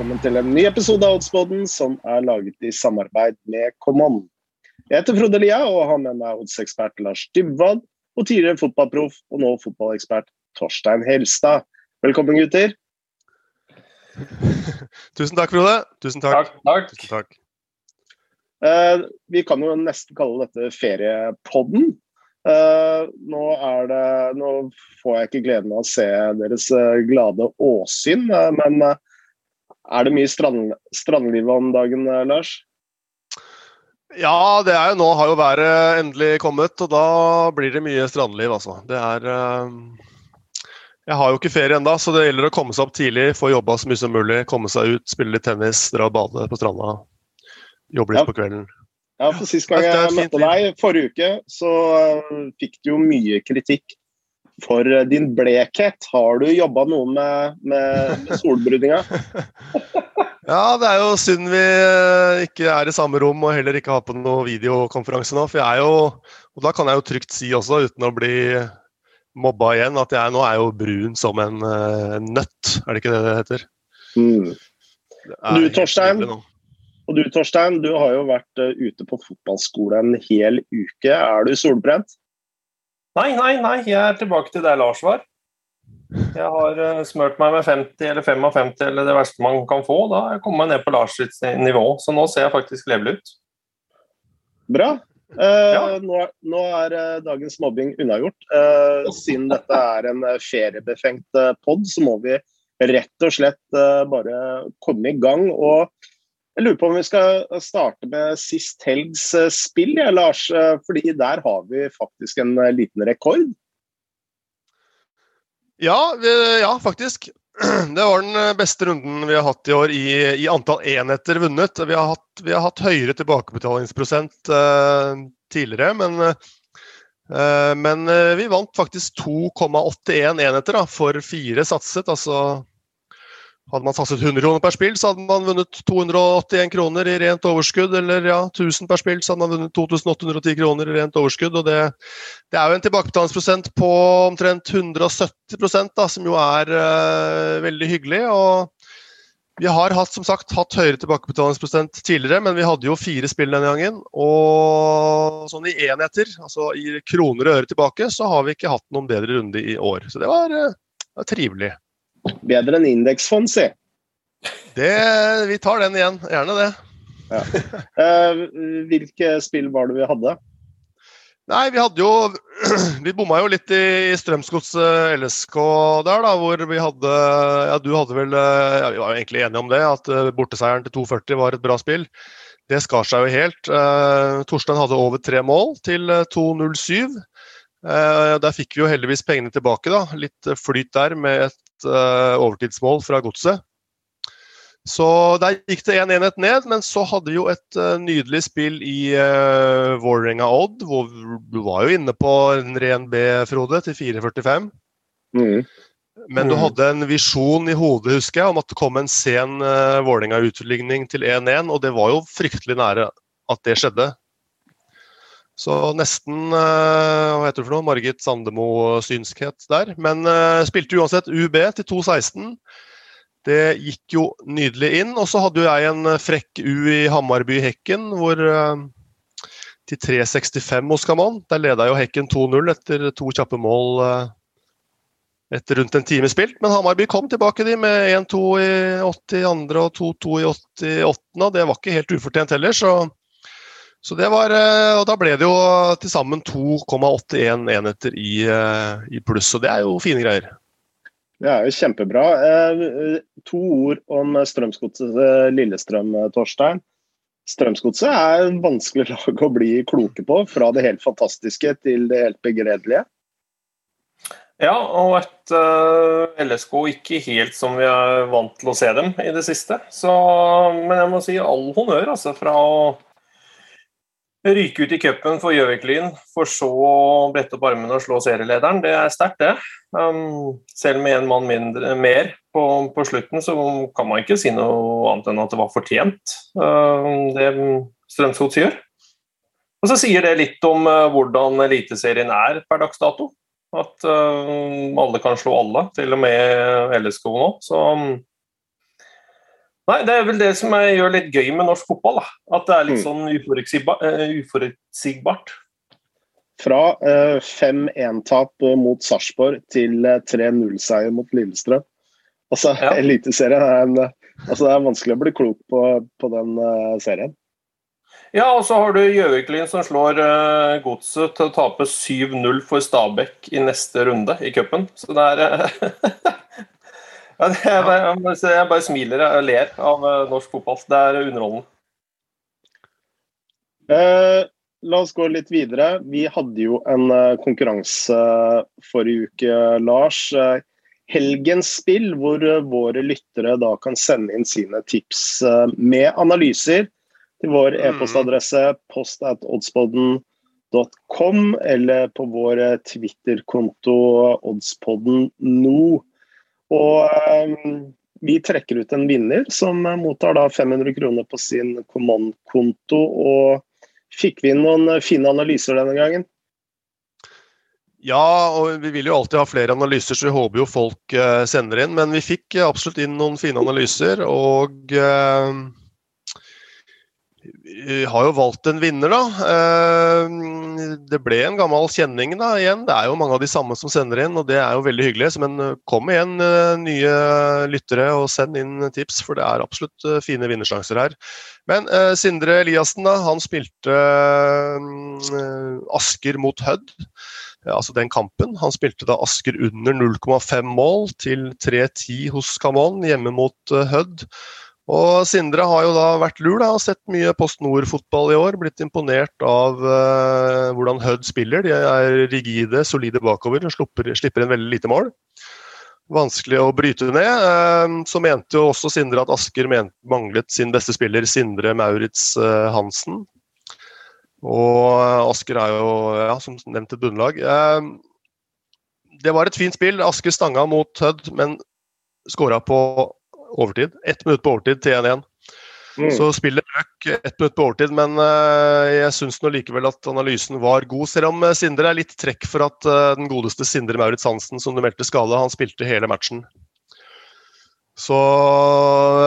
velkommen til en ny episode av Oddsboden som er laget i samarbeid med Common. Jeg heter Frode Lia og har med meg oddsekspert Lars Dybwad og tidligere fotballproff og nå fotballekspert Torstein Helstad. Velkommen, gutter. Tusen takk, Frode. Tusen takk. Takk, takk. Tusen takk. Eh, vi kan jo nesten kalle dette feriepodden. Eh, nå, er det, nå får jeg ikke gleden av å se deres eh, glade åsyn, eh, men eh, er det mye strand, strandliv om dagen, eh, Lars? Ja, det er jo nå har jo været endelig kommet, og da blir det mye strandliv, altså. Det er eh, Jeg har jo ikke ferie ennå, så det gjelder å komme seg opp tidlig, få jobba så mye som mulig, komme seg ut, spille litt tennis, dra og bade på stranda. Jobbe litt Ja. på kvelden. Ja, for Sist gang jeg møtte deg, forrige uke, så eh, fikk du jo mye kritikk for eh, din blekhet. Har du jobba noe med, med, med solbrudinga? Ja, det er jo synd vi eh, ikke er i samme rom og heller ikke har på noe videokonferanse nå. For jeg er jo, og da kan jeg jo trygt si også, uten å bli mobba igjen, at jeg nå er jo brun som en eh, nøtt. Er det ikke det det heter? Mm. Det Du, Torstein? Og du Torstein, du har jo vært ute på fotballskole en hel uke. Er du solbrent? Nei, nei, nei, jeg er tilbake til der Lars var. Jeg har eh, smørt meg med 50 eller 55 eller det verste man kan få. Da har jeg kommet meg ned på Lars sitt nivå, så nå ser jeg faktisk levelig ut. Bra. Eh, Ja. nå, er- nå er eh, dagens mobbing unnagjort. Eh, siden dette er en feriebefengt uh, pod, så må vi rett og slett bare komme i gang. Og jeg lurer på om vi skal starte med sist helgs eh, spill, ja, Lars. eh, fordi der har vi faktisk en eh, liten rekord. Ja, vi, ja, faktisk. Det var den beste runden vi har hatt i år i, i antall enheter vunnet. Vi har hatt, vi har hatt høyere tilbakebetalingsprosent uh, tidligere, men, uh, men uh, vi vant faktisk 2,81 enheter da, for fire satset. Altså hadde man satset 100 kroner per spill, så hadde man vunnet 281 kroner i rent overskudd. Eller ja, 1000 per spill, så hadde man vunnet 2810 kroner i rent overskudd. og det det er jo en tilbakebetalingsprosent på omtrent 170% da, som jo er uh, veldig hyggelig. og Vi har hatt, som sagt, hatt høyere tilbakebetalingsprosent tidligere, men vi hadde jo fire spill denne gangen. Og sånn i enheter, altså i kroner og øre tilbake, så har vi ikke hatt noen bedre runde i år. Så det var, uh, det var trivelig. Bedre enn indeksfond, si. Det, vi tar den igjen. Gjerne det. Eh, hvilke spill var det vi hadde? Nei, vi hadde jo Vi bomma jo litt i Strømsgods LSK der, da, hvor vi hadde Ja, du hadde vel ja, Vi var jo egentlig enige om det, at eh, borteseieren til 2,40 var et bra spill. Det skar seg jo helt. Eh, Torstein hadde over tre mål til eh, 2,07. Eh, der fikk vi jo heldigvis pengene tilbake, da. Litt eh, flyt der med et eh, overtidsmål fra Godset. Så der gikk det én en enhet ned, men så hadde vi jo et eh, nydelig spill i uh, Vålerenga-Odd. hvor Du var jo inne på en ren B, Frode, til 4,45. Mm. Men du Mm. hadde en visjon i hodet, husker jeg, om at det kom en sen uh, Vålerenga-utligning til 1-1, og det var jo fryktelig nære at det skjedde. Så nesten eh, hva heter det for noe, Margit Sandemo-synskhet der. Men eh, spilte uansett UB til 2-16. Det gikk jo nydelig inn. Og så hadde jo jeg en eh, frekk U i Hammarby Hekken, hvor til 3.65 hos Kaman. Der leda jo Hekken 2-0 etter to kjappe mål etter rundt en time spilt. Men Hammarby kom tilbake de med 1-2 i 82. og 2-2 i 88. Og det var ikke helt ufortjent heller, så, så det var eh, Og da ble det jo til sammen 2,81 enheter i, eh, i pluss, og det er jo fine greier. Det er jo kjempebra. Eh, to ord om Strømsgodset Lillestrøm, Torstein. Strømsgodset er en vanskelig lag å bli kloke på, fra det helt fantastiske til det helt begredelige. Ja, og et uh, LSK ikke helt som vi er vant til å se dem i det siste. Så, men jeg må si all honnør altså, fra å ryke ut i cupen for Gjøvik-Lyn, for så å brette opp armene og slå serielederen. Det er sterkt, det. Um, selv med én mann mindre, mer på, på, slutten, så kan man ikke si noe annet enn at det var fortjent, um, det Strømsgodt gjør. Og så sier det litt om uh, hvordan Eliteserien er per dags dato. At uh, alle kan slå alle, til og med LSK nå. Så um, Nei, Det er vel det som gjør litt gøy med norsk fotball. Da. At det er litt Mm. sånn uforutsigbart. uforutsigbart. Fra eh, 5-1-tap mot Sarpsborg til eh, 3-0-seier mot Lillestrøm. Altså, Ja. Eliteserien er en eh, altså, Det er vanskelig å bli klok på, på den uh, serien. Ja, og så har du Gjøviklin som slår uh, Godset til å tape 7-0 for Stabæk i neste runde i cupen. Så det er eh, ja, det er bare, jeg bare- Jeg bare smiler og ler av eh, norsk fotball. Det er underholdende. Eh, la oss gå litt videre. Vi hadde jo en eh, konkurranse forrige uke, Lars. Eh, helgens spill, hvor eh, våre lyttere da kan sende inn sine tips eh, med analyser til vår Mm. e-postadresse post at oddspodden.com eller på vår eh, Twitter-konto oddspodden nå. Og eh, vi trekker ut en vinner som eh, mottar da 500 kroner på sin Command-konto. og Fikk vi inn noen eh, fine analyser denne gangen? Ja, og vi vil jo alltid ha flere analyser, så vi håper jo folk eh, sender inn. Men vi fikk absolutt inn noen fine analyser, og eh, vi har jo valgt en vinner, da. Eh, det ble en gammel kjenning da, igjen. Det er jo mange av de samme som sender inn, og det er jo veldig hyggelig. Men eh, kom igjen, eh, nye lyttere, og send inn tips, for det er absolutt fine vinnersjanser her. Men Sindre Eliassen, da, han spilte Asker mot Hødd. Altså den kampen. Han spilte da Asker under 0,5 mål til 3-10 hos Camon hjemme mot Hødd. Og Sindre har jo da vært lur da, og sett mye Post Nord-fotball i år. Blitt imponert av uh, hvordan Hødd spiller. De er rigide, solide bakover slipper, slipper en veldig lite mål. Vanskelig å bryte ned. Uh, så mente jo også Sindre at Asker manglet sin beste spiller, Sindre Maurits uh, Hansen. Og Asker er jo, ja, som nevnt, et bunnlag. Det var et fint spill. Asker stanga mot Hødd, men skåra på overtid. Ett minutt på overtid til 1-1. Mm. Så spillet røk ett minutt på overtid, men eh, jeg syns likevel at analysen var god. Selv om eh, Sindre er litt trekk for at eh, den godeste Sindre Maurits Hansen, som du meldte skade, han spilte hele matchen. Så,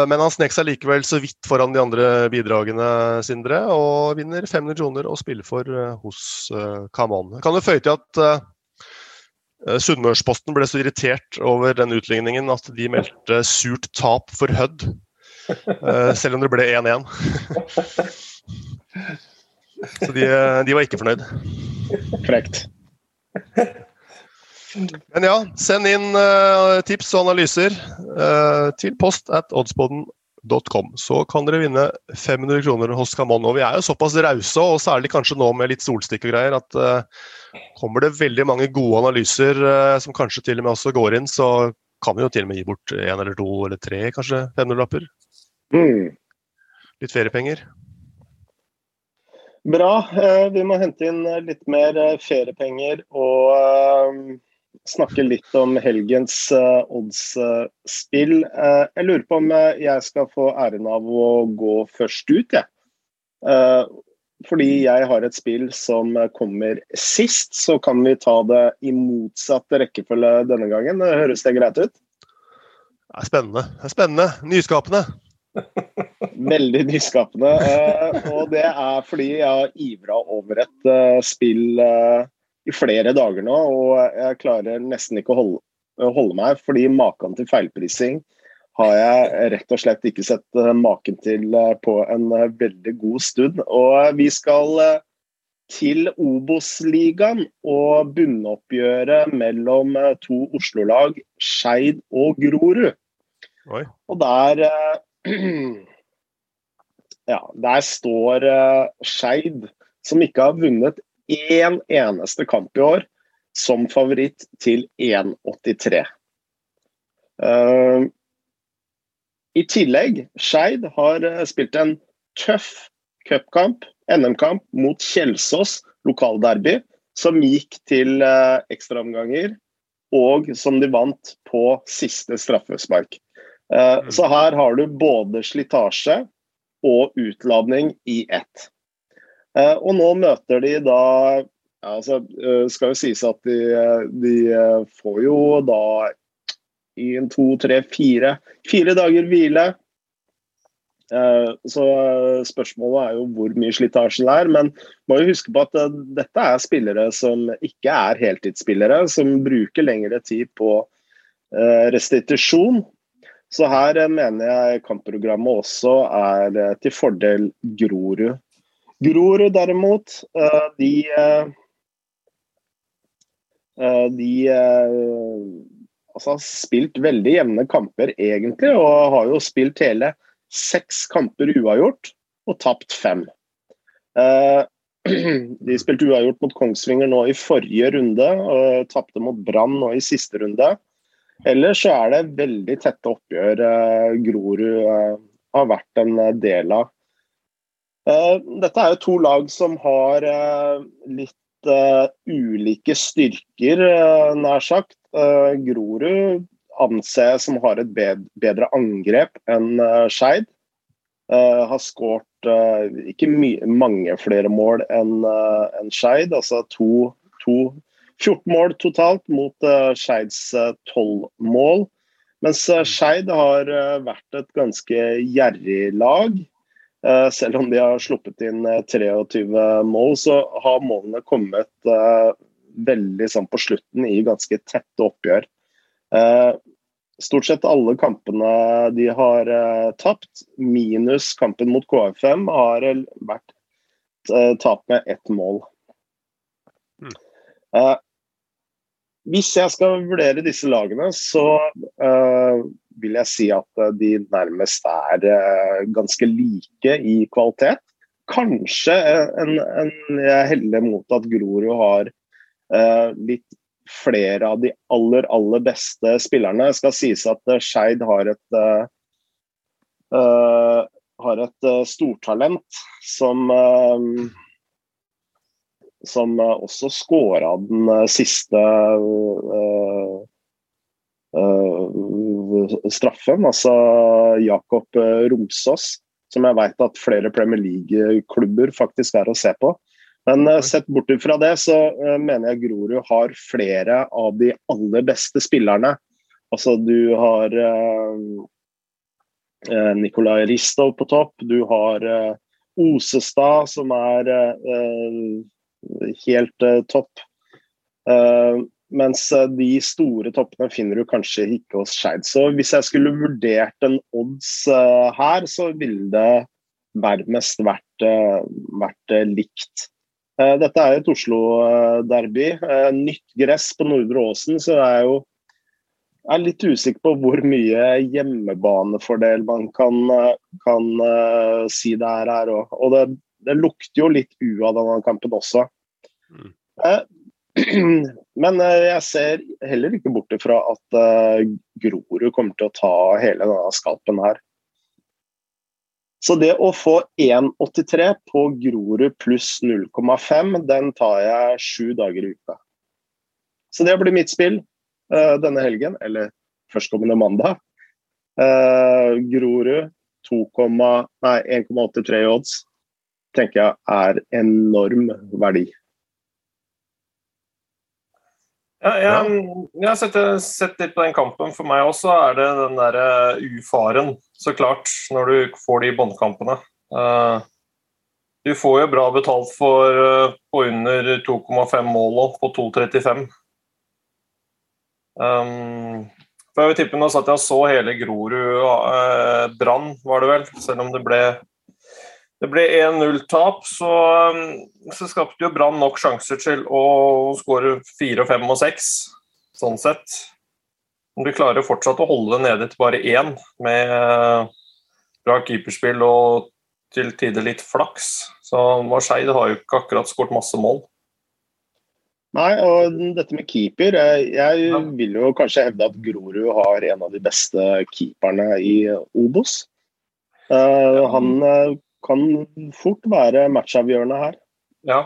men han snek seg likevel så vidt foran de andre bidragene, Sindre, og vinner 500 kroner å spille for hos uh, Kamon. Kan du føye til at Sunnmørsposten ble så irritert over den utligningen at de meldte surt tap for Hødd. Uh, selv om det ble 1-1. så de, de, var ikke fornøyd. Frekt. Men ja, send inn tips og analyser til post at oddspodden.com. Så kan dere vinne 500 kroner hos Camon. Og vi er jo såpass rause, og særlig kanskje nå med litt solstikk og greier, at uh, kommer det veldig mange gode analyser som kanskje til og med også går inn, så kan vi jo til og med gi bort én eller to eller tre, kanskje 500-lapper. Mm. Litt feriepenger. Bra. Vi må hente inn litt mer feriepenger og snakke litt om helgens uh, odds-spill. Uh, jeg lurer på om jeg skal få æren av å gå først ut, jeg. Uh, fordi jeg har et spill som kommer sist, så kan vi ta det i motsatt rekkefølge denne gangen. Høres det greit ut? Det er spennende. Det er spennende. Nyskapende. Veldig nyskapende. og det er fordi jeg har ivra over et spill i flere dager nå, og jeg klarer nesten ikke å holde, holde meg. Fordi maken til feilprising har jeg rett og slett ikke sett maken til på en veldig god stund. Og vi skal til Obos-ligaen og bunnoppgjøret mellom to Oslo-lag, Skeid og Grorud. Oi. Og der Ja, der står Skeid, som ikke har vunnet én eneste kamp i år som favoritt til 1,83. Uh, I tillegg, Skeid har spilt en tøff cupkamp, NM-kamp, mot Kjelsås lokalderby, som gikk til uh, ekstraomganger, og som de vant på siste straffespark. Uh, mm. Så her har du både slitasje og utladning i ett. Uh, og nå møter de da ja, altså, uh, Skal jo sies at de, de uh, får jo da en to, tre, fire, fire dager hvile. Så spørsmålet er jo hvor mye slitasjen er. Men må jo huske på at dette er spillere som ikke er heltidsspillere, som bruker lengre tid på restitusjon. Så her mener jeg kampprogrammet også er til fordel Grorud. Grorud derimot, de de altså, har spilt veldig jevne kamper, egentlig, og har jo spilt hele seks kamper uavgjort og tapt fem. De spilte uavgjort mot Kongsvinger nå i forrige runde og tapte mot Brann nå i siste runde. Ellers så er det veldig tette oppgjør Grorud har vært en del av. Dette er jo to lag som har litt ulike styrker, nær sagt. Grorud anser jeg som har et bedre angrep enn Skeid. Har skåret ikke mange flere mål enn Skeid. Altså to, to, 14 mål totalt mot Skeids 12 mål. Mens Skeid har vært et ganske gjerrig lag. Selv om de har sluppet inn 23 mål, så har målene kommet veldig sånn på slutten i ganske tette oppgjør. Eh, stort sett alle kampene de har eh, tapt, minus kampen mot KFM, har vært eh, tap med ett mål. Mm. Eh, hvis jeg skal vurdere disse lagene, så vil jeg si at de nærmest er uh, ganske like i kvalitet. Kanskje en, en, jeg heller mot at Grorud har Eh, litt flere av de aller, aller beste spillerne. Det skal sies at uh, Skeid har et eh, har et uh, stortalent som uh, som også skåra den siste straffen, altså Jakob Romsås, som jeg vet at flere Premier League-klubber faktisk er å se på. Men uh, sett bort fra det, så uh, mener jeg Grorud har flere av de aller beste spillerne. Altså du har eh, Nikolai Ristov på topp, du har Osestad som er helt topp. Mens de store toppene finner du kanskje ikke hos Skeid. Så hvis jeg skulle vurdert en odds her, så ville det nærmest vært, vært likt. Eh, dette er et Oslo-derby. Eh, nytt gress på Nordre Åsen, så jeg er jo er litt usikker på hvor mye hjemmebanefordel man kan, kan uh, si det er her Og, Og det, det, lukter jo litt u av denne kampen også. Mm. Uh, men uh, jeg ser heller ikke bort ifra at Grorud kommer til å ta hele denne skalpen her. Så det å få 1,83 på Grorud pluss 0,5, den tar jeg sju dager i uka. Så det blir mitt spill uh, denne helgen, eller førstkommende mandag. Grorud 1,83 i odds tenker jeg er enorm verdi. Ja, jeg, jeg har sett, sett, litt på den kampen. For meg også er det den derre ufaren, så klart, når du får de båndkampene. Uh, du får jo bra betalt for uh, på under 2,5 mål og på 2,35. Um, for jeg vil tippe Nå satt jeg og så hele Grorud uh, Brann, var det vel, selv om det ble det ble 1-0-tap, så, um, så, skapte jo Brann nok sjanser til å skåre 4, 5 og 6, sånn sett. Om du klarer fortsatt å holde det nede til bare én, med uh, bra keeperspill og til tider litt flaks, så Marseille har jo ikke akkurat skåret masse mål. Nei, og dette med keeper Jeg vil jo kanskje hevde at Grorud har en av de beste keeperne i Obos. Uh, han uh, kan fort være matchavgjørende her. Ja,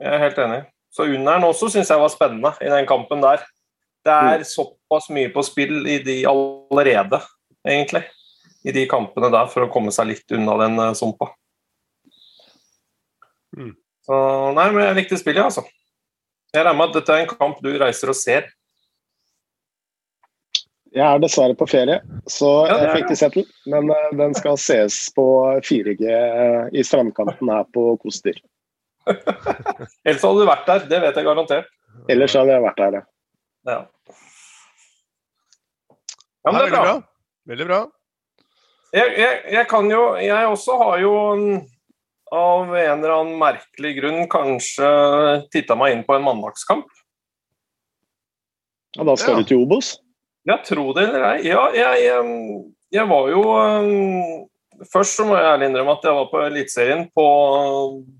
jeg er helt enig. Så Unneren også syns jeg var spennende i den kampen der. Det er mm. såpass mye på spill i de allerede, egentlig. I de kampene der, for å komme seg litt unna den uh, sumpa. Mm. Så nei, men jeg likte spillet, altså. Jeg regner med at dette er en kamp du reiser og ser. Jeg er dessverre på ferie, så Ja, jeg fikk ikke sett den. Men eh, den skal ses på 4G eh, i strandkanten her på Koster. Ellers hadde du vært der, det vet jeg garantert. Ellers hadde jeg vært der, ja. Ja, ja men det er bra. Veldig bra. Jeg, jeg, jeg kan jo Jeg også har jo mm, av en eller annen merkelig grunn kanskje titta meg inn på en mandagskamp. Ja, da skal Ja. du til Obos? Ja, tro det eller ei. Ja, jeg, jeg var jo Først så må jeg ærlig innrømme at jeg var på Eliteserien på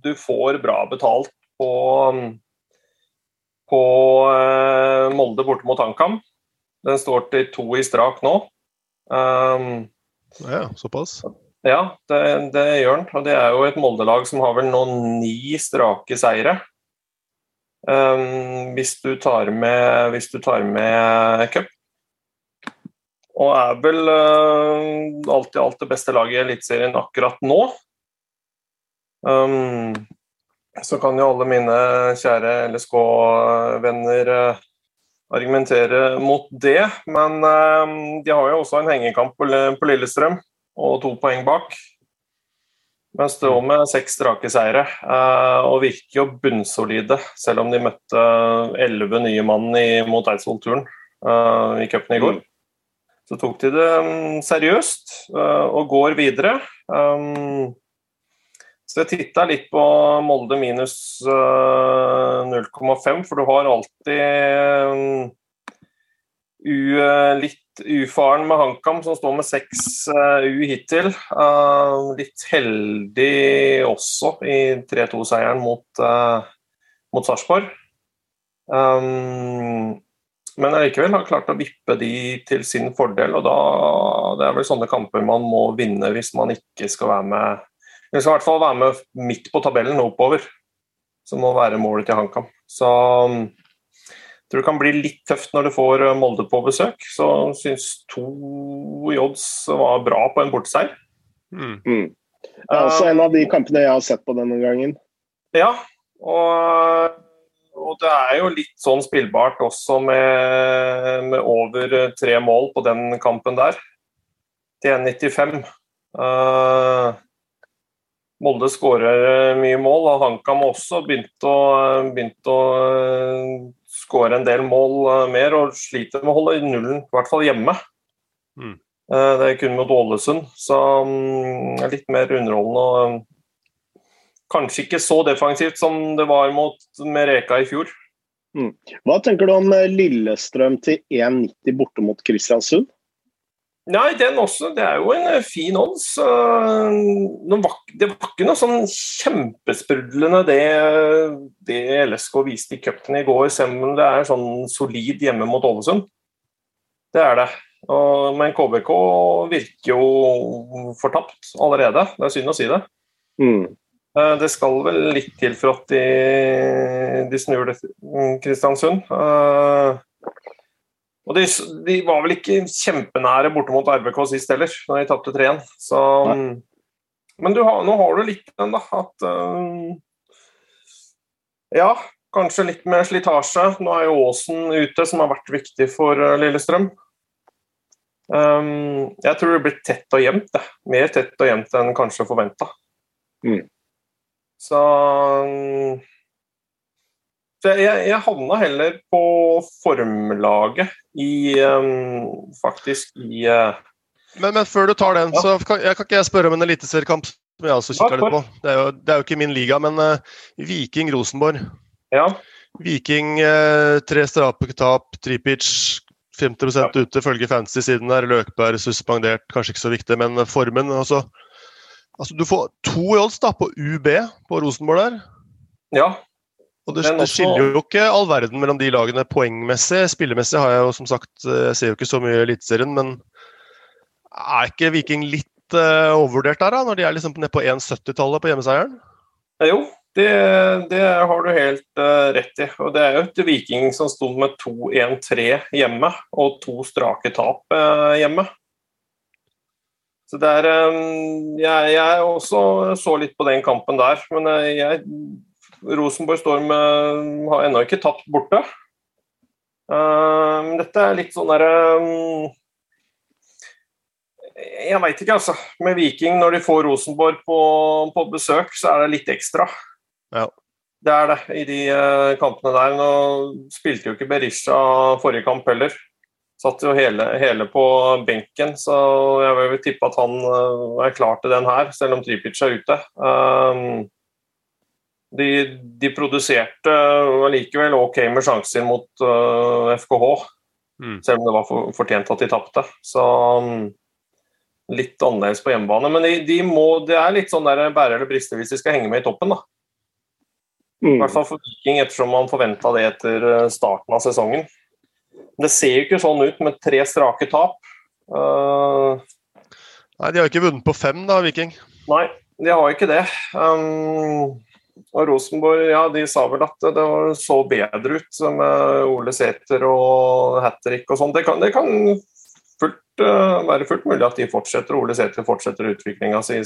Du får bra betalt på på eh, Molde borte mot HamKam. Den står til to i strak nå. Um, Ja, såpass. ja, det, det gjør den. Og det er jo et Molde-lag som har vel nå ni strake seire. Um, hvis du tar med hvis du tar med cup. Og er vel uh, alt i alt det beste laget i Eliteserien akkurat nå. Um, så kan jo alle mine kjære LSK-venner uh, argumentere mot det, men uh, de har jo også en hengekamp på, Lillestrøm og to poeng bak. Men står med seks strake seire eh, og virker jo bunnsolide, selv om de møtte elleve nye mann i, mot Eidsvoll-turen eh, i cupen i går. Så tok de det mm, seriøst eh, og går videre. Um, så jeg titta litt på Molde minus eh, 0,5, for du har alltid um, U, eh, litt ufaren med HamKam, som står med seks eh, U hittil. Uh, litt heldig også i 3-2-seieren mot, uh, mot Sarpsborg. Um, men allikevel har klart å vippe de til sin fordel, og da det er vel sånne kamper man må vinne hvis man ikke skal være med Eller skal i hvert fall være med midt på tabellen oppover, som må være målet til HamKam. Så jeg tror det kan bli litt tøft når du får eh, Molde på besøk. Så syns to i odds var bra på en borteseier. Mm. Mm. Det er også en av de kampene jeg har sett på denne gangen. Ja, og, og det er jo litt sånn spillbart også med, med over tre mål på den kampen der. Til 1,95. Uh, Molde skårer mye mål, og HamKam også begynte å, begynt å skåre en del mål mer og sliter med å holde nullen, i hvert fall hjemme. Mm. Det er kun mot Ålesund, så litt mer underholdende. Kanskje ikke så defensivt som det var mot, Mereka i fjor. Hva tenker du om eh, Lillestrøm til 1,90 borte mot Kristiansund? Nei, den også. Det er jo en eh, fin odds. Eh, Det var, ikke noe sånn kjempesprudlende det, det LSK viste i cupen i går, selv om det er sånn solid hjemme mot Ålesund. Det er det. Men KBK virker jo fortapt allerede. Det er synd å si det. Mm. Eh, Det skal vel litt til for at de, de snur det, mm, Kristiansund. Eh, Og de, de var vel ikke kjempenære borte mot RBK sist heller, når de tapte 3-1. Mm, Men du har, nå har du litt den, da, at eh, Ja, kanskje litt mer slitasje. Nå er jo Aasen ute, som har vært viktig for Lillestrøm. Um, jeg tror det blir tett og jevnt. Mer tett og jevnt enn kanskje forventa. Mm. Så, um, så jeg, jeg havna heller på formlaget i um, Faktisk i uh, Men, men før du tar den, Ja. så kan, jeg, kan ikke jeg spørre om en eliteseriekamp som jeg også kikker litt på. Det er, jo, det er jo ikke min liga, men uh, Viking-Rosenborg. Ja. Viking uh, tre strake tap, Tripic 50 Ja. ute, følger fantasy-siden der. Løkberg suspendert, kanskje ikke så viktig, men formen altså, altså Du får to i odds da, på UB på Rosenborg der. ja. Og det, det skiller jo ikke all verden mellom de lagene poengmessig. Spillemessig har jeg jo som sagt eh, Jeg ser jo ikke så mye Eliteserien, men er ikke Viking litt uh, overvurdert der, da? Når de er liksom nede på 1,70-tallet på hjemmeseieren? Jo, det, det har du helt uh, rett i. Og det er jo et Viking som sto med 2-1-3 hjemme, og to strake tap uh, hjemme. Så det er um, jeg, jeg også så litt på den kampen der, men uh, jeg, Rosenborg Storm har ennå ikke tapt borte. Uh, dette er litt sånn derre um, Jeg veit ikke, altså. Med Viking, når de får Rosenborg på, på besøk, så er det litt ekstra. Ja. Det er det, i de uh, kampene der. Nå spilte jo ikke Berisha forrige kamp heller. Satt jo hele, hele på benken, så jeg vil tippe at han uh, er klar til den her, selv om Tripic er ute. Um, de, de, produserte allikevel ok med sjanser mot uh, FKH, mm. selv om det var for, fortjent at de tapte. Så um, litt annerledes på hjemmebane. Men de, de må, det er litt sånn der bære eller briste hvis de skal henge med i toppen. da. Mm. I hvert fall for Viking, ettersom man forventa det etter eh, starten av sesongen. Det ser jo ikke sånn ut med tre strake tap. Uh, nei, de har ikke vunnet på fem, da, Viking? Nei, de har ikke det. Um, og Rosenborg ja, de sa vel at det så bedre ut med Ole Sæter og hat trick og sånn. Det, det, kan fullt, uh, være fullt mulig at de fortsetter, Ole Sæter fortsetter utviklinga si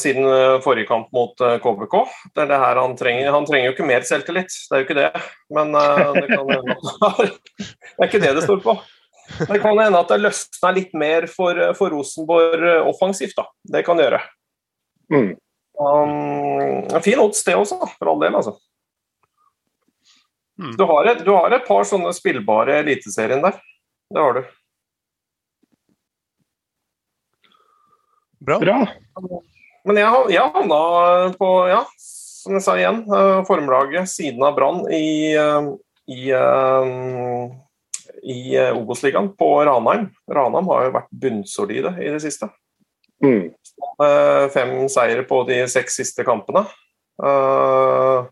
siden eh, forrige kamp mot KBK. Det er det her han trenger. Han trenger jo ikke mer selvtillit, det er jo ikke det. Men det, kan, hende det er ikke det det står på. Det kan hende at det løsner litt mer for, for Rosenborg offensivt. da. Det kan gjøre. Mm. Um, en fin odds, det også, for all del. altså. Mm. Du, har et, du, har et, par sånne spillbare Eliteserien der. Det har du. Bra. Bra. Men jeg, jeg havna på, ja, som jeg sa igjen, eh, formlaget siden av Brann i, eh, i, eh, i Obos-ligaen på Ranheim. Ranheim har jo vært bunnsolide i det siste. Mm. Fem seire på de seks siste kampene. Uh,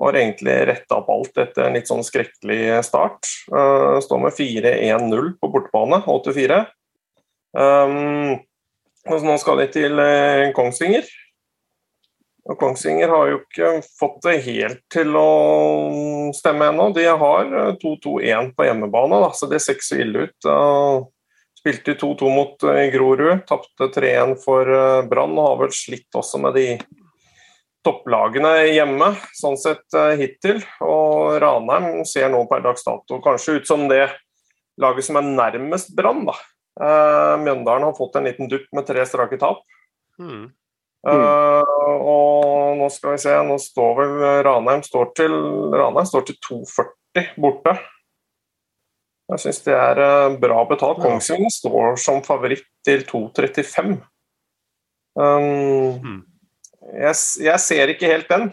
har egentlig retta opp alt etter en litt sånn skrekkelig start. Uh, står med 4-1-0 på bortebane, 84. Um, og nå skal de til uh, Kongsvinger. Og Kongsvinger har jo ikke fått det helt til å stemme ennå. De har 2-2-1 på hjemmebane, da, så det ser ikke så ille ut. Spilte 2-2 mot Grorud, tapte 3-1 for Brann og har vel slitt også med de topplagene hjemme, sånn sett eh, hittil. Og Ranheim ser nå per dags dato kanskje ut som det laget som er nærmest Brann. Uh, Mjøndalen har fått en liten dupp med tre strake tap. Mm. Uh, og nå skal vi se, nå står vel Ranheim står til, Ranheim står til 2,40 borte. Jeg syns det er bra betalt. Kongsvinger står som favoritt til 2,35. Um, mm jeg, jeg, ser ikke helt den,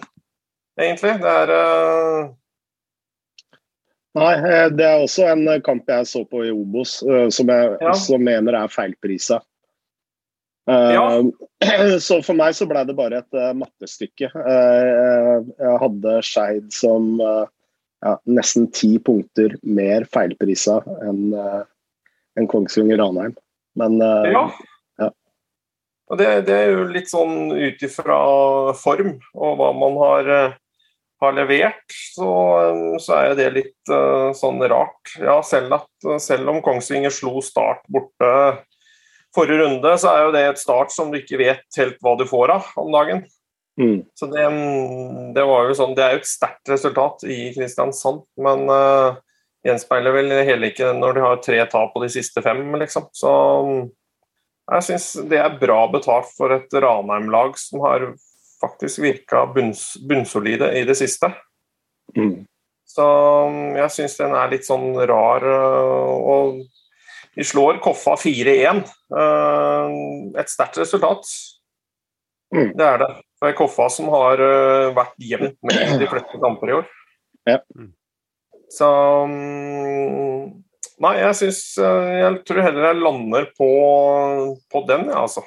egentlig. Det er uh... Nei, eh, det er også en kamp jeg så på i Obos, uh, som jeg ja. også mener er feilprisa. Ja. Så for meg så ble det bare et mattestykke. jeg hadde Skeid som ja, nesten ti punkter mer feilprisa enn en Kongsvinger Ranheim. Men ja. Det, det, er jo litt sånn ut ifra form og hva man har, eh, har levert, så, så, er det litt uh, sånn rart. Ja, selv, at, selv om Kongsvinger slo Start borte forrige runde, så er jo det et Start som du ikke vet helt hva du får av om dagen. Mm. Så det, det, var jo sånn, det er jo et sterkt resultat i Kristiansand, men uh, gjenspeiler vel heller ikke når de har tre tap på de siste fem, liksom. Så jeg syns det er bra betalt for et Ranheim-lag som har faktisk virka bunns, bunnsolide i det siste. Mm. Så um, jeg syns den er litt sånn rar. Uh, og de slår Koffa 4-1. Uh, et sterkt resultat. Mm. Det er det. Det er Koffa som har uh, vært jevnt med de fleste kamper i år. Ja. Så um, Nei, jeg syns Jeg tror heller jeg lander på, på den, jeg, ja, altså.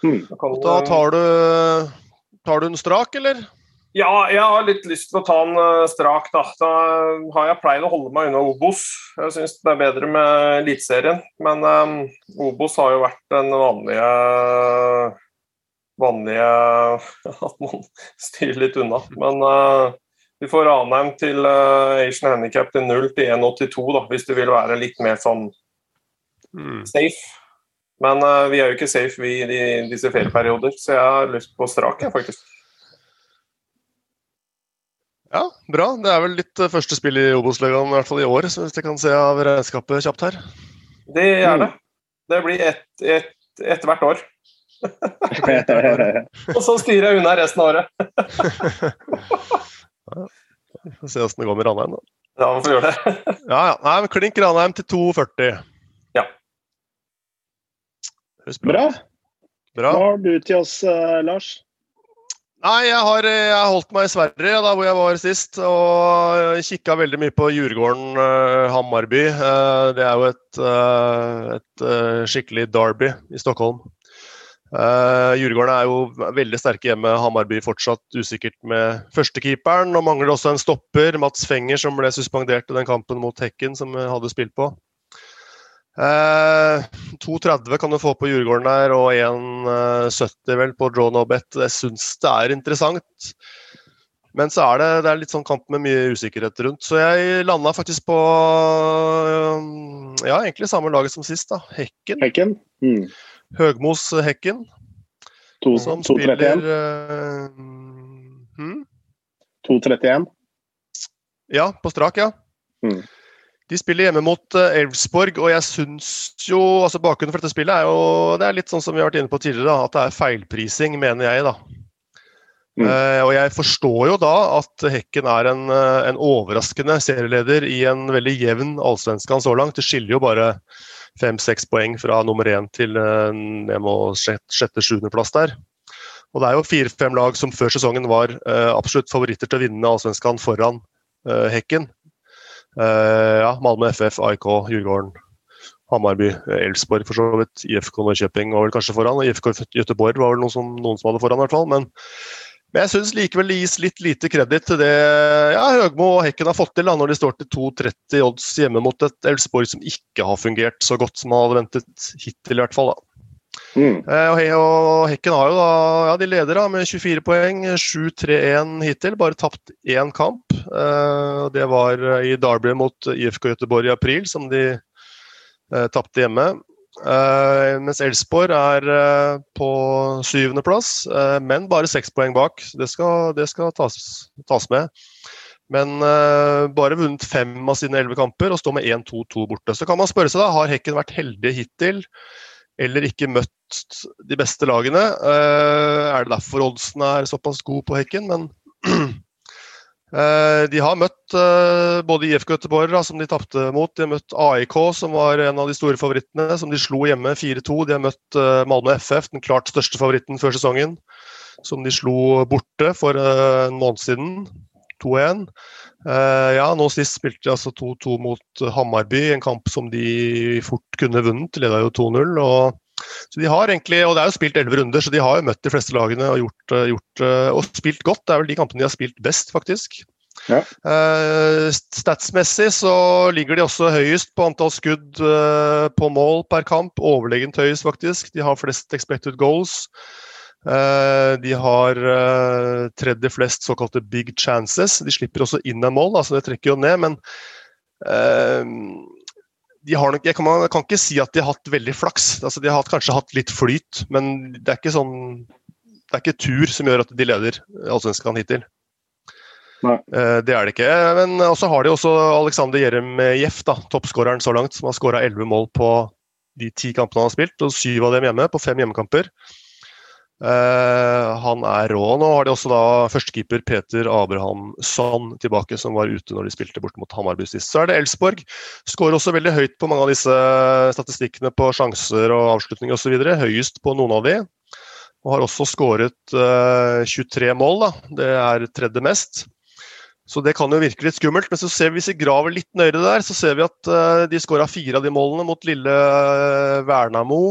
Hmm. Da tar du, tar du en strak, eller? Ja, jeg har litt lyst til å ta en uh, strak, da. Da har jeg pleid å holde meg unna Obos. Jeg syns det er bedre med Eliteserien. Men um, Obos har jo vært den vanlige vanlige At man styrer litt unna. Men uh, vi får Ranheim til uh, Asian Handicap til 0 til 1,82, da, hvis du vil være litt mer sånn mm. safe. Men uh, vi er jo ikke safe vi i disse ferieperioder, så jeg har lyst på strak, jeg, faktisk. Ja, bra. Det er vel litt uh, første spill i Obos-ligaen, i hvert fall i år, så hvis jeg kan se av regnskapet kjapt her. Det er det. Det blir ett et, et hvert år. og så styrer jeg unna resten av året. Vi får se åssen det går med Ranheim, da. Ja, vi får gjøre det. ja, ja. Nei, men Klink Ranheim til 2,40. Ja. Bra. bra. Hva har du til oss, uh, Lars? Nei, jeg har, jeg har, holdt meg i Sverige, da hvor jeg var sist. Og kikka veldig mye på Djurgården uh, Hammarby. Uh, det er jo et, uh, et skikkelig derby i Stockholm. Uh, Djurgården er jo veldig sterke hjemme. Hammarby fortsatt usikkert med førstekeeperen. Og mangler også en stopper, Mats Fenger, som ble suspendert i den kampen mot Hekken, som hadde spilt på. Eh, 2,30 kan du få på Djurgården der, og 1,70 vel på draw no bet. Jeg syns det er interessant. Men så er det, det er litt sånn kamp med mye usikkerhet rundt. Så jeg landa faktisk på ja, egentlig samme laget som sist. da, Hekken. Hekken? Mm. Høgmos Hekken. To, som 2, spiller uh, hmm? 2,31? Ja, på strak, ja. Mm. De spiller hjemme mot Elfsborg, og jeg syns jo altså Bakgrunnen for dette spillet er jo det er litt sånn som vi har vært inne på tidligere, da, at det er feilprising, mener jeg. da. Mm. Uh, og jeg forstår jo da at Hekken er en, en overraskende serieleder i en veldig jevn allsvenskan så langt. Det skiller jo bare fem-seks poeng fra nummer én til uh, sjette-sjuendeplass der. Og det er jo fire-fem lag som før sesongen var uh, absolutt favoritter til å vinne allsvenskan foran Hekken. Uh, ja, Malmö FF, AIK, Djurgården, Hammarby, Elsborg for så vidt. IFK Norrköping var vel kanskje foran. IFK Göteborg var vel noen som, noen som hadde foran, i hvert fall. Men, men jeg syns likevel det gis litt lite kreditt til det ja, Høgmo og Hekken har fått til da, når de står til 2,30 odds hjemme mot et Elfsborg som ikke har fungert så godt som man hadde ventet hittil, i hvert fall. da. Mm. Eh, og, Hekken har jo da, ja, de leder da med 24 poeng, 7-3-1 hittil. Bare tapt én kamp. Eh, det var i Derby mot IFK Göteborg i april, som de eh, tapte hjemme. Mens Elsborg er på syvendeplass, men bare seks poeng bak. Det skal, det skal tas, tas, med. Men bare vunnet fem av sine elleve kamper og står med 1-2-2 borte. Så kan man spørre seg da, har Hekken vært heldig hittil? Eller ikke møtt de beste lagene. Uh, er det derfor oddsen er såpass god på Hekken? Men uh, de har møtt uh, både IFK Göteborg, som de tapte mot. De har møtt AIK, som var en av de store favorittene, som de slo hjemme 4-2. De har møtt Malmö FF, den klart største favoritten før sesongen, som de slo borte for en måned siden. 2-1. Uh, ja, nå sist spilte de altså 2-2 mot Hammarby, en kamp som de fort kunne vunnet. De leda jo 2-0. og så de har egentlig, og Det er jo spilt elleve runder, så de har jo møtt de fleste lagene og, gjort, eh, gjort, eh, og spilt godt. Det er vel de kampene de har spilt best, faktisk. Ja. Uh, statsmessig så ligger de også høyest på antall skudd uh, på mål per kamp. Overlegent høyest, faktisk. De har flest expected goals. Eh, de har eh, tredje flest såkalte big chances. De slipper også inn en mål, altså det trekker jo ned. Men eh, de har nok, jeg kan, jeg kan ikke si at de har hatt veldig flaks. Altså, de har kanskje hatt litt flyt, men det er ikke sånn det er ikke tur som gjør at de leder Allsvenskan hittil. Nei. Det er det ikke. Men så har de også Alexander Jeremejeff, toppskåreren så langt, som har skåra elleve mål på de ti kampene han har spilt, og syv av dem hjemme, på fem hjemmekamper. Uh, han er rå. Nå har de også da førstekeeper Peter Abrahamsson tilbake, som var ute når de spilte bort mot Hammarby sist. Så er det Elsborg. Skårer også veldig høyt på mange av disse statistikkene på sjanser og avslutninger osv. Høyest på noen av de. Og har også skåret uh, 23 mål, da. Det er tredje mest. Så det kan jo virke litt skummelt. Men så ser vi, hvis vi graver litt nøyere der, så ser vi at uh, de skåra fire av de målene mot lille Vernamo.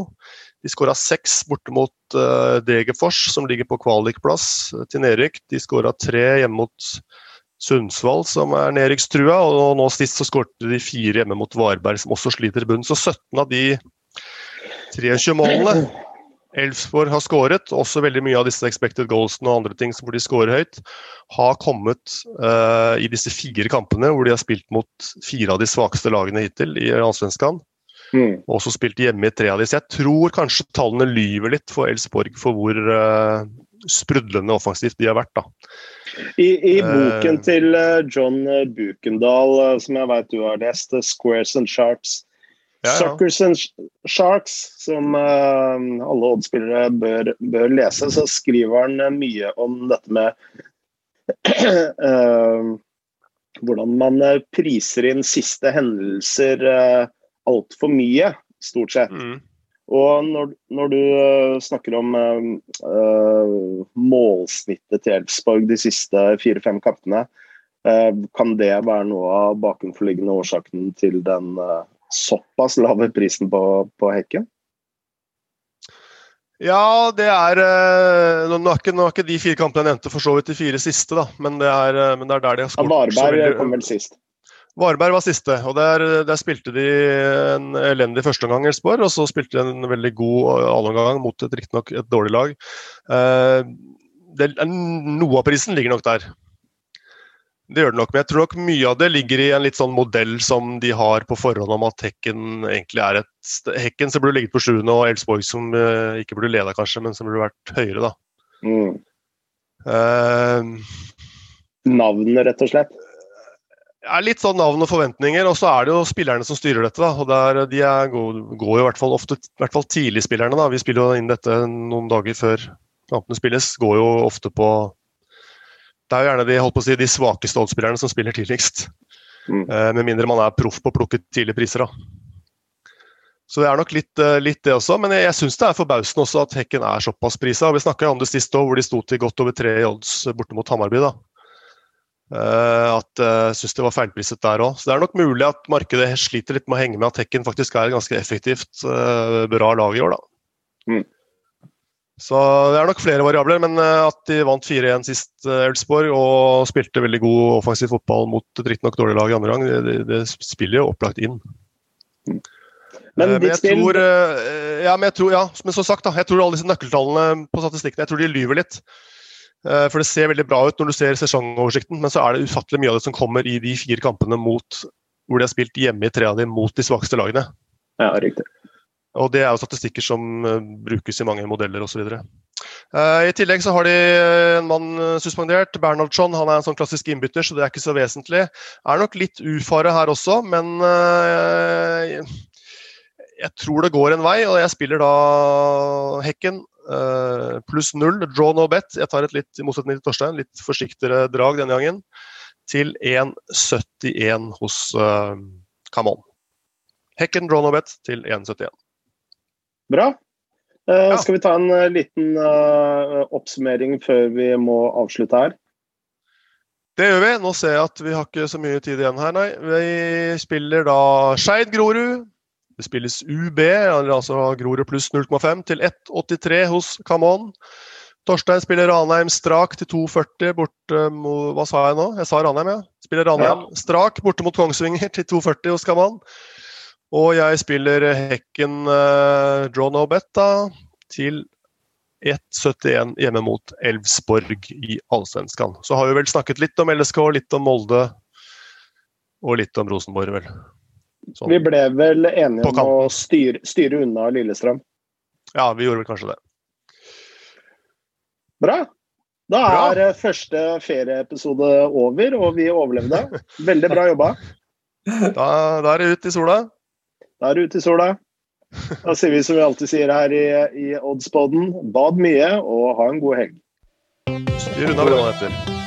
De skåra seks borte mot uh, Degerfors, som ligger på kvalikplass uh, til nedrykk. De skåra tre hjemme mot Sundsvall, som er nedrykkstrua. Og nå sist så skårte de fire hjemme mot Varberg, som også sliter i bunnen. Så 17 av de 23 målene Elfsborg har skåret, også veldig mye av disse expected goalsene og andre ting som hvor de skårer høyt, har kommet uh, i disse fire kampene hvor de har spilt mot fire av de svakeste lagene hittil i Allsvenskan. Mm. Også spilt hjemme i tre av. Så jeg tror kanskje tallene lyver litt for Elsborg for hvor uh, sprudlende offensivt de har vært. da. I, i boken uh, til uh, John Bukendal, som jeg vet du har lest, 'Squares and Sharks', Ja, ja. Suckers and Sharks, som uh, alle Odd-spillere bør, bør, lese, så skriver han mye om dette med hvordan man priser inn siste hendelser altfor mye, stort sett. Mm. Og når, når, du snakker om uh, målsnittet til Elfsborg de siste fire-fem kampene, uh, kan det være noe av bakenforliggende årsaken til den uh, såpass lave prisen på, på hekken? Ja, det er Nå er, ikke, nå er ikke de fire kampene jeg nevnte for så vidt de fire siste, da. Men det er, men det er der de har skåret. Ja, Varberg kom vel sist? Varberg var siste, og der, der spilte de en elendig førsteomgang, Elsborg. Og så spilte de en veldig god annenomgang mot et riktignok et dårlig lag. Eh, det, noe av prisen ligger nok der. Det gjør det nok, men jeg tror nok mye av det ligger i en litt sånn modell som de har på forhånd om at Hekken egentlig er et Hekken som burde ligget på sjuende, og Elsborg som eh, ikke burde leda, kanskje, men som burde vært høyere, da. Mm. Eh, Navnet, rett og slett? Er litt sånn navn og forventninger, og så er det jo spillerne som styrer dette. da, og der, De er, går, går, jo i hvert fall ofte, i hvert fall tidligspillerne. da, Vi spiller jo inn dette noen dager før kampene spilles. Går jo ofte på Det er jo gjerne de holdt på å si, de svakeste oddspillerne som spiller tidligst. Mm. Eh, med mindre man er proff på å plukke tidlige priser. da. Så det er nok litt, eh, litt det også, men jeg, jeg syns det er forbausende også at Hekken er såpass prisa. Vi snakka om det sist òg, hvor de sto til godt over tre i odds borte mot Hamarby. da. Uh, at jeg uh, syns det var feilpriset der òg. Så det er nok mulig at markedet sliter litt med å henge med at Tekken faktisk er et ganske effektivt, uh, bra lag i år, da. Mm. Så det er nok flere variabler, men at de vant 4-1 sist, Elfsborg, og spilte veldig god offensiv fotball mot et riktignok dårlig lag i andre gang, det, det, det, spiller jo opplagt inn. Mm. Men, men, jeg tror, ja, men jeg tror, ja, men som sagt, da, jeg tror alle disse nøkkeltallene på statistikken jeg tror de lyver litt. Eh, for det ser veldig bra ut når du ser sesongoversikten, men så er det ufattelig mye av det som kommer i de fire kampene mot, hvor de har spilt hjemme i tre av dem mot de svakeste lagene. Ja, riktig. Og det er jo statistikker som uh, brukes i mange modeller osv. Eh, I tillegg så har de en mann suspendert, Bernhardsson. Han er en sånn klassisk innbytter, så det er ikke så vesentlig. Er nok litt ufare her også, men jeg tror det går en vei, og jeg spiller da Hekken Uh, pluss null, draw no bet. Jeg tar et litt, i motsetning til Torstein, litt forsiktigere drag denne gangen. Til 1,71 hos uh, Come On. Hekken draw no bet til 1,71. Bra. Uh, ja. Skal vi ta en uh, liten oppsummering før vi må avslutte her? Det gjør vi. Nå ser jeg at vi har ikke så mye tid igjen her, nei. Vi spiller da Skeid Grorud, det spilles UB, altså Grorud pluss 0,5, til 1,83 hos Camon. Torstein spiller Ranheim strak til 2,40 borte mot Hva sa jeg nå? Jeg sa Ranheim, ja. Spiller Ranheim ja. strak borte mot Kongsvinger til 2,40 hos Camon. Og jeg spiller Hekken uh, draw no bet da, til 1,71 hjemme mot Elvsborg i Allsvenskan. Så har vi vel snakket litt om LSK, litt om Molde og litt om Rosenborg, vel. Sånn. Vi ble vel enige om å styre, styre, unna Lillestrøm? Ja, vi gjorde vel kanskje det. Bra. Da er bra. første ferieepisode over, og vi overlevde. Veldig bra jobba. Da, da er det ut i sola. Da er det ut i sola. Da sier vi som vi alltid sier her i, i Oddspodden, bad mye og ha en god helg. Styr unna, Brannheter.